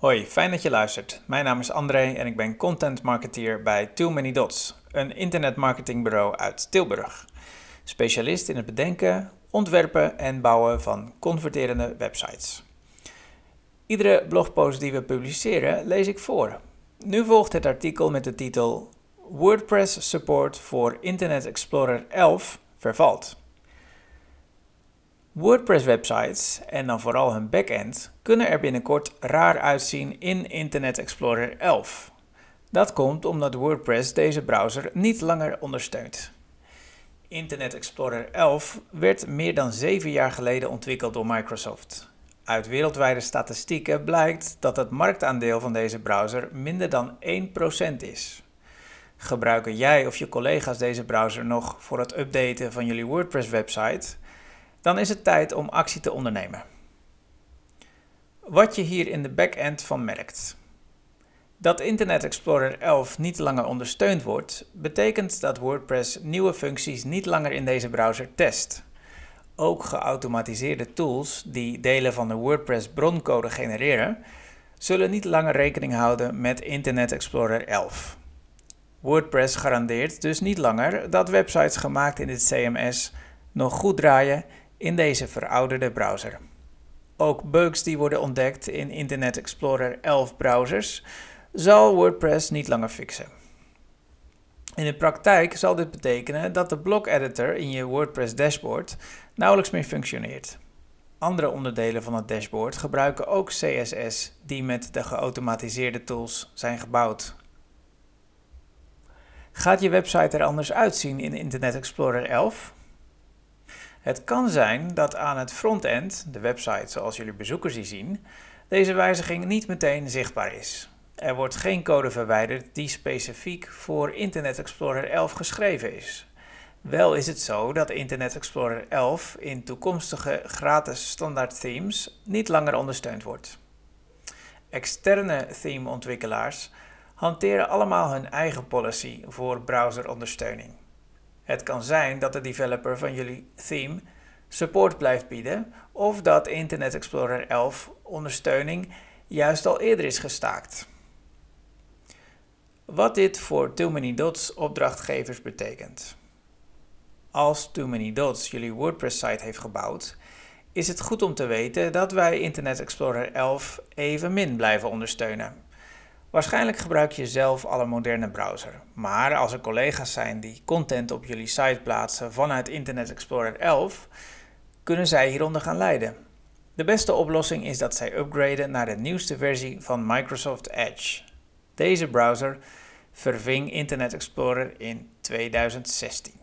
Hoi, fijn dat je luistert. Mijn naam is André en ik ben content marketeer bij Too Many Dots, een internetmarketingbureau uit Tilburg. Specialist in het bedenken, ontwerpen en bouwen van converterende websites. Iedere blogpost die we publiceren lees ik voor. Nu volgt het artikel met de titel WordPress support voor Internet Explorer 11 vervalt. WordPress-websites, en dan vooral hun backend, kunnen er binnenkort raar uitzien in Internet Explorer 11. Dat komt omdat WordPress deze browser niet langer ondersteunt. Internet Explorer 11 werd meer dan 7 jaar geleden ontwikkeld door Microsoft. Uit wereldwijde statistieken blijkt dat het marktaandeel van deze browser minder dan 1% is. Gebruiken jij of je collega's deze browser nog voor het updaten van jullie WordPress-website? Dan is het tijd om actie te ondernemen. Wat je hier in de backend van merkt. Dat Internet Explorer 11 niet langer ondersteund wordt, betekent dat WordPress nieuwe functies niet langer in deze browser test. Ook geautomatiseerde tools die delen van de WordPress broncode genereren, zullen niet langer rekening houden met Internet Explorer 11. WordPress garandeert dus niet langer dat websites gemaakt in dit CMS nog goed draaien in deze verouderde browser. Ook bugs die worden ontdekt in Internet Explorer 11 browsers zal WordPress niet langer fixen. In de praktijk zal dit betekenen dat de block editor in je WordPress dashboard nauwelijks meer functioneert. Andere onderdelen van het dashboard gebruiken ook CSS die met de geautomatiseerde tools zijn gebouwd. Gaat je website er anders uitzien in Internet Explorer 11? Het kan zijn dat aan het frontend, de website zoals jullie bezoekers die zien, deze wijziging niet meteen zichtbaar is. Er wordt geen code verwijderd die specifiek voor Internet Explorer 11 geschreven is. Wel is het zo dat Internet Explorer 11 in toekomstige gratis standaard themes niet langer ondersteund wordt. Externe themeontwikkelaars hanteren allemaal hun eigen policy voor browserondersteuning. Het kan zijn dat de developer van jullie theme support blijft bieden of dat Internet Explorer 11 ondersteuning juist al eerder is gestaakt. Wat dit voor Too Many Dots opdrachtgevers betekent. Als Too Many Dots jullie WordPress site heeft gebouwd, is het goed om te weten dat wij Internet Explorer 11 evenmin blijven ondersteunen. Waarschijnlijk gebruik je zelf al een moderne browser, maar als er collega's zijn die content op jullie site plaatsen vanuit Internet Explorer 11, kunnen zij hieronder gaan lijden. De beste oplossing is dat zij upgraden naar de nieuwste versie van Microsoft Edge. Deze browser verving Internet Explorer in 2016.